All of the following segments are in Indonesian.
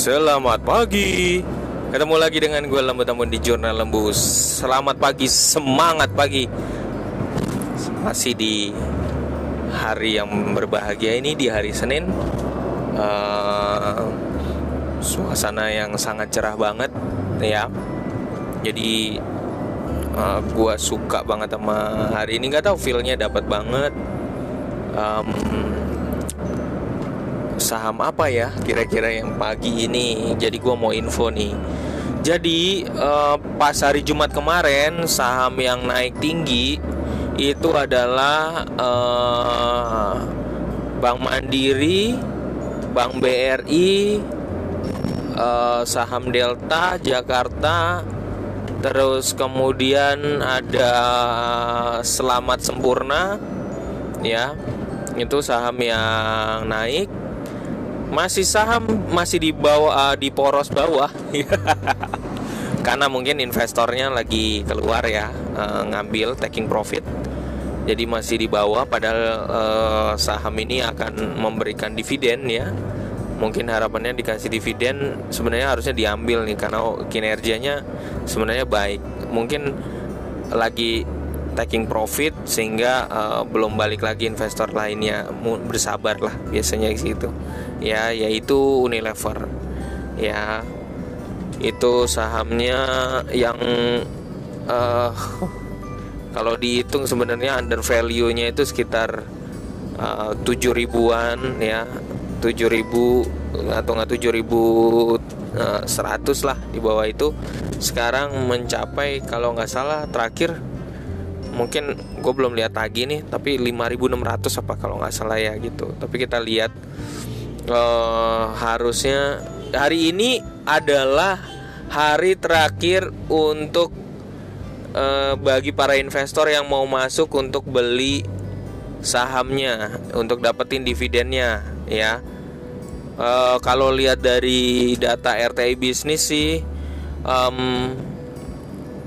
Selamat pagi. Ketemu lagi dengan gue Lembu Tambun di Jurnal Lembu. Selamat pagi, semangat pagi. Masih di hari yang berbahagia ini Di hari Senin. Uh, Suasana yang sangat cerah banget Ya. Jadi uh, eh, Gue suka banget sama hari ini. Gak tau feelnya dapat banget. Um, saham apa ya kira-kira yang pagi ini? Jadi gue mau info nih. Jadi uh, pas hari Jumat kemarin saham yang naik tinggi itu adalah uh, Bank Mandiri, Bank BRI, uh, saham Delta Jakarta, terus kemudian ada Selamat Sempurna, ya. Itu saham yang naik masih saham masih di bawah uh, di poros bawah. Karena mungkin investornya lagi keluar ya uh, ngambil taking profit. Jadi masih di bawah padahal uh, saham ini akan memberikan dividen ya. Mungkin harapannya dikasih dividen sebenarnya harusnya diambil nih karena kinerjanya sebenarnya baik. Mungkin lagi taking profit sehingga uh, belum balik lagi investor lainnya bersabar lah biasanya gitu ya yaitu Unilever. Ya itu sahamnya yang uh, kalau dihitung sebenarnya under value-nya itu sekitar uh, tujuh ribuan ya. Tujuh ribu atau nggak tujuh ribu seratus lah di bawah itu. Sekarang mencapai kalau nggak salah terakhir mungkin gue belum lihat lagi nih tapi 5600 apa kalau nggak salah ya gitu. Tapi kita lihat uh, harusnya hari ini adalah hari terakhir untuk uh, bagi para investor yang mau masuk untuk beli sahamnya untuk dapetin dividennya ya. Uh, kalau lihat dari data RTI bisnis sih um,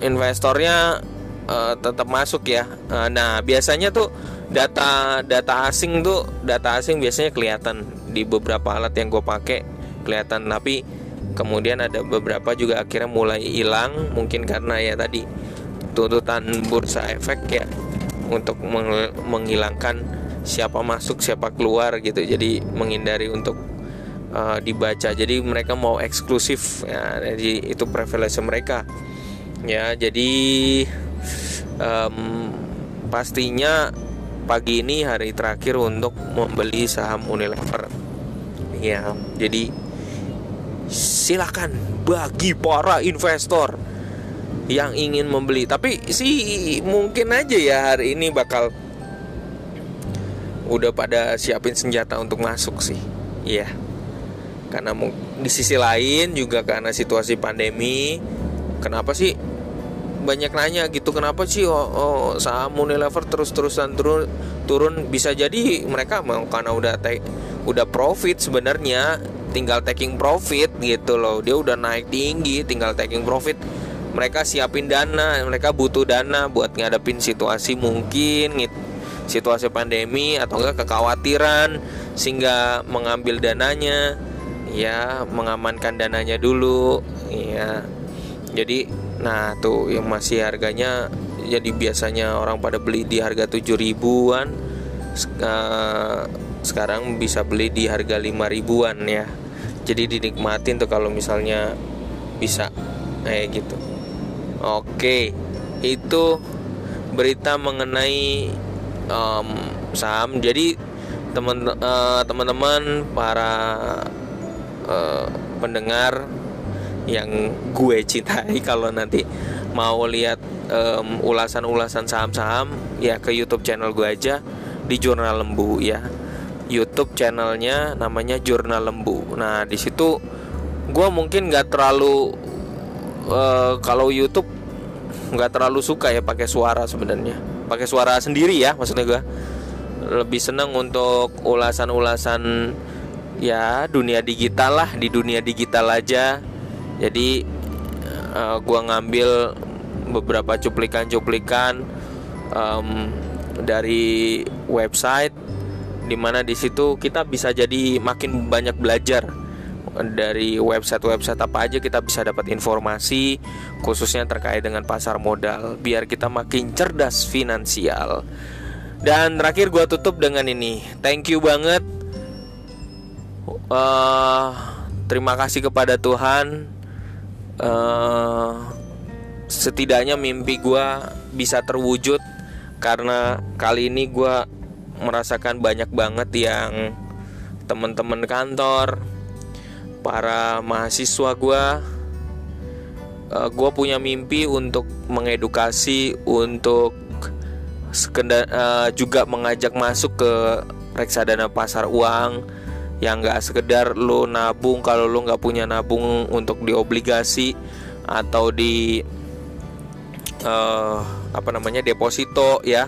investornya uh, tetap masuk ya. Uh, nah, biasanya tuh data data asing tuh data asing biasanya kelihatan di beberapa alat yang gue pakai kelihatan. Tapi kemudian ada beberapa juga akhirnya mulai hilang mungkin karena ya tadi tuntutan bursa efek ya untuk menghilangkan siapa masuk siapa keluar gitu. Jadi menghindari untuk uh, dibaca. Jadi mereka mau eksklusif ya jadi itu privilege mereka. Ya jadi um, pastinya pagi ini hari terakhir untuk membeli saham Unilever. Ya, jadi silakan bagi para investor yang ingin membeli. Tapi sih mungkin aja ya hari ini bakal udah pada siapin senjata untuk masuk sih. Iya. Karena di sisi lain juga karena situasi pandemi, kenapa sih banyak nanya gitu kenapa sih oh, oh, saham Unilever terus-terusan turun turun? Bisa jadi mereka mau karena udah take, udah profit sebenarnya tinggal taking profit gitu loh. Dia udah naik tinggi tinggal taking profit. Mereka siapin dana mereka butuh dana buat ngadepin situasi mungkin situasi pandemi atau enggak kekhawatiran sehingga mengambil dananya ya mengamankan dananya dulu ya. Jadi Nah tuh yang masih harganya jadi biasanya orang pada beli di harga 7 ribuan sekarang bisa beli di harga 5 ribuan ya. Jadi dinikmatin tuh kalau misalnya bisa kayak gitu. Oke itu berita mengenai um, saham. Jadi teman uh, teman-teman para uh, pendengar yang gue cintai kalau nanti mau lihat um, ulasan-ulasan saham-saham ya ke YouTube channel gue aja di Jurnal Lembu ya. YouTube channelnya namanya Jurnal Lembu. Nah di situ gue mungkin nggak terlalu uh, kalau YouTube nggak terlalu suka ya pakai suara sebenarnya. Pakai suara sendiri ya maksudnya gue lebih seneng untuk ulasan-ulasan ya dunia digital lah di dunia digital aja jadi uh, gua ngambil beberapa cuplikan-cuplikan um, dari website di mana di situ kita bisa jadi makin banyak belajar dari website-website apa aja kita bisa dapat informasi khususnya terkait dengan pasar modal biar kita makin cerdas finansial. Dan terakhir gue tutup dengan ini, thank you banget. Uh, terima kasih kepada Tuhan. Uh, setidaknya mimpi gue bisa terwujud karena kali ini gue merasakan banyak banget yang teman-teman kantor para mahasiswa gue uh, gue punya mimpi untuk mengedukasi untuk sekedar uh, juga mengajak masuk ke reksadana pasar uang yang nggak sekedar lo nabung kalau lo nggak punya nabung untuk di obligasi atau di uh, apa namanya deposito ya.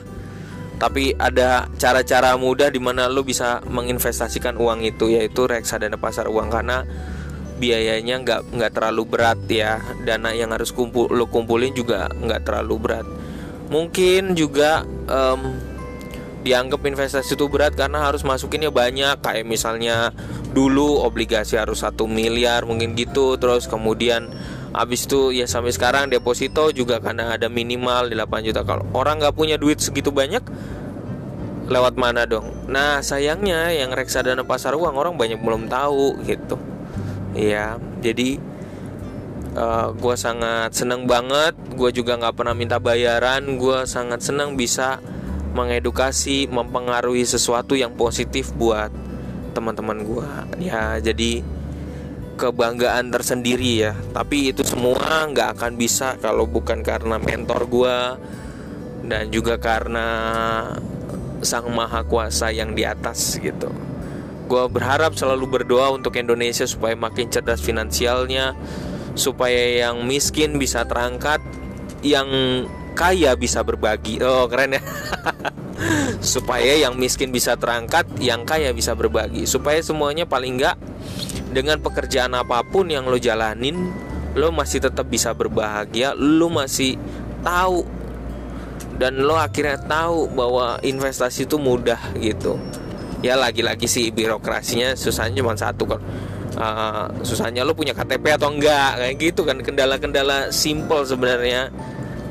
Tapi ada cara-cara mudah di mana lo bisa menginvestasikan uang itu yaitu reksadana pasar uang. Karena biayanya nggak nggak terlalu berat ya. Dana yang harus kumpul lo kumpulin juga nggak terlalu berat. Mungkin juga um, dianggap investasi itu berat karena harus masukinnya banyak. Kayak misalnya dulu obligasi harus satu miliar mungkin gitu. Terus kemudian habis itu ya sampai sekarang deposito juga karena ada minimal 8 juta. Kalau orang nggak punya duit segitu banyak lewat mana dong? Nah sayangnya yang reksadana pasar uang orang banyak belum tahu gitu. Ya jadi uh, eh, gue sangat seneng banget. Gue juga nggak pernah minta bayaran. Gue sangat seneng bisa mengedukasi mempengaruhi sesuatu yang positif buat teman-teman gue ya jadi kebanggaan tersendiri ya. Tapi itu semua nggak akan bisa kalau bukan karena mentor gue dan juga karena sang maha kuasa yang di atas gitu. Gue berharap selalu berdoa untuk Indonesia supaya makin cerdas finansialnya supaya yang miskin bisa terangkat yang kaya bisa berbagi. Oh keren ya. Supaya yang miskin bisa terangkat yang kaya bisa berbagi. Supaya semuanya paling enggak dengan pekerjaan apa pun yang lo jalanin lo masih tetap bisa berbahagia lo masih tahu. Dan lo akhirnya tahu bahwa investasi itu mudah gitu. Ya lagi-lagi sih birokrasinya susahnya cuma satu kan uh, susahnya lo punya KTP atau enggak? Kayak gitu kan kendala-kendala simple sebenarnya.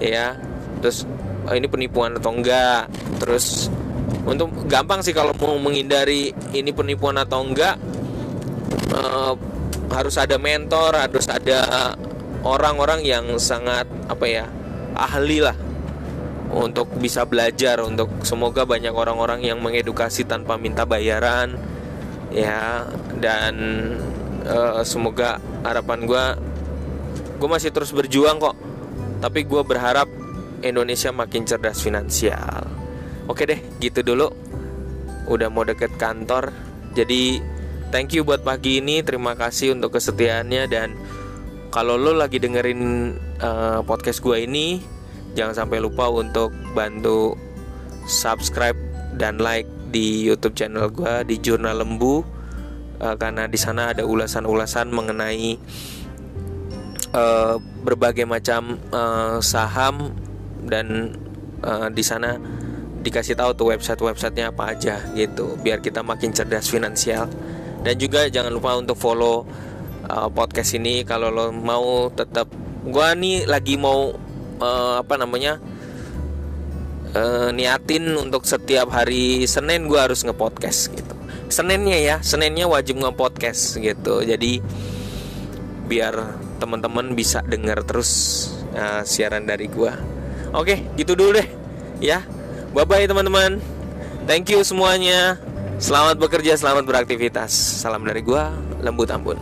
Ya terus oh, ini penipuan atau enggak? Terus untuk gampang sih kalau mau menghindari ini penipuan atau enggak uh, harus ada mentor, harus ada orang-orang yang sangat apa ya ahli lah untuk bisa belajar untuk semoga banyak orang-orang yang mengedukasi tanpa minta bayaran ya. Dan uh, semoga harapan gue gue masih terus berjuang kok. Tapi gue berharap Indonesia makin cerdas finansial. Oke deh gitu dulu. Udah mau deket kantor. Jadi thank you buat pagi ini. Terima kasih untuk kesetiaannya. Dan kalau lo lagi dengerin uh, podcast gue ini jangan sampai lupa untuk bantu subscribe dan like di YouTube channel gue di Jurnal Lembu. Uh, karena di sana ada ulasan-ulasan mengenai uh, berbagai macam uh, saham dan uh, di sana dikasih tahu tuh website-websitenya apa aja gitu biar kita makin cerdas finansial. Dan juga jangan lupa untuk follow uh, podcast ini kalau lo mau tetap gua nih lagi mau uh, apa namanya uh, niatin untuk setiap hari Senin gua harus ngepodcast gitu. Seninnya ya Seninnya wajib ngepodcast gitu. Jadi biar teman-teman bisa dengar terus uh, siaran dari gua oke gitu dulu deh ya bye bye teman-teman thank you semuanya Selamat bekerja, selamat beraktivitas. Salam dari gua, Lembu Tambun.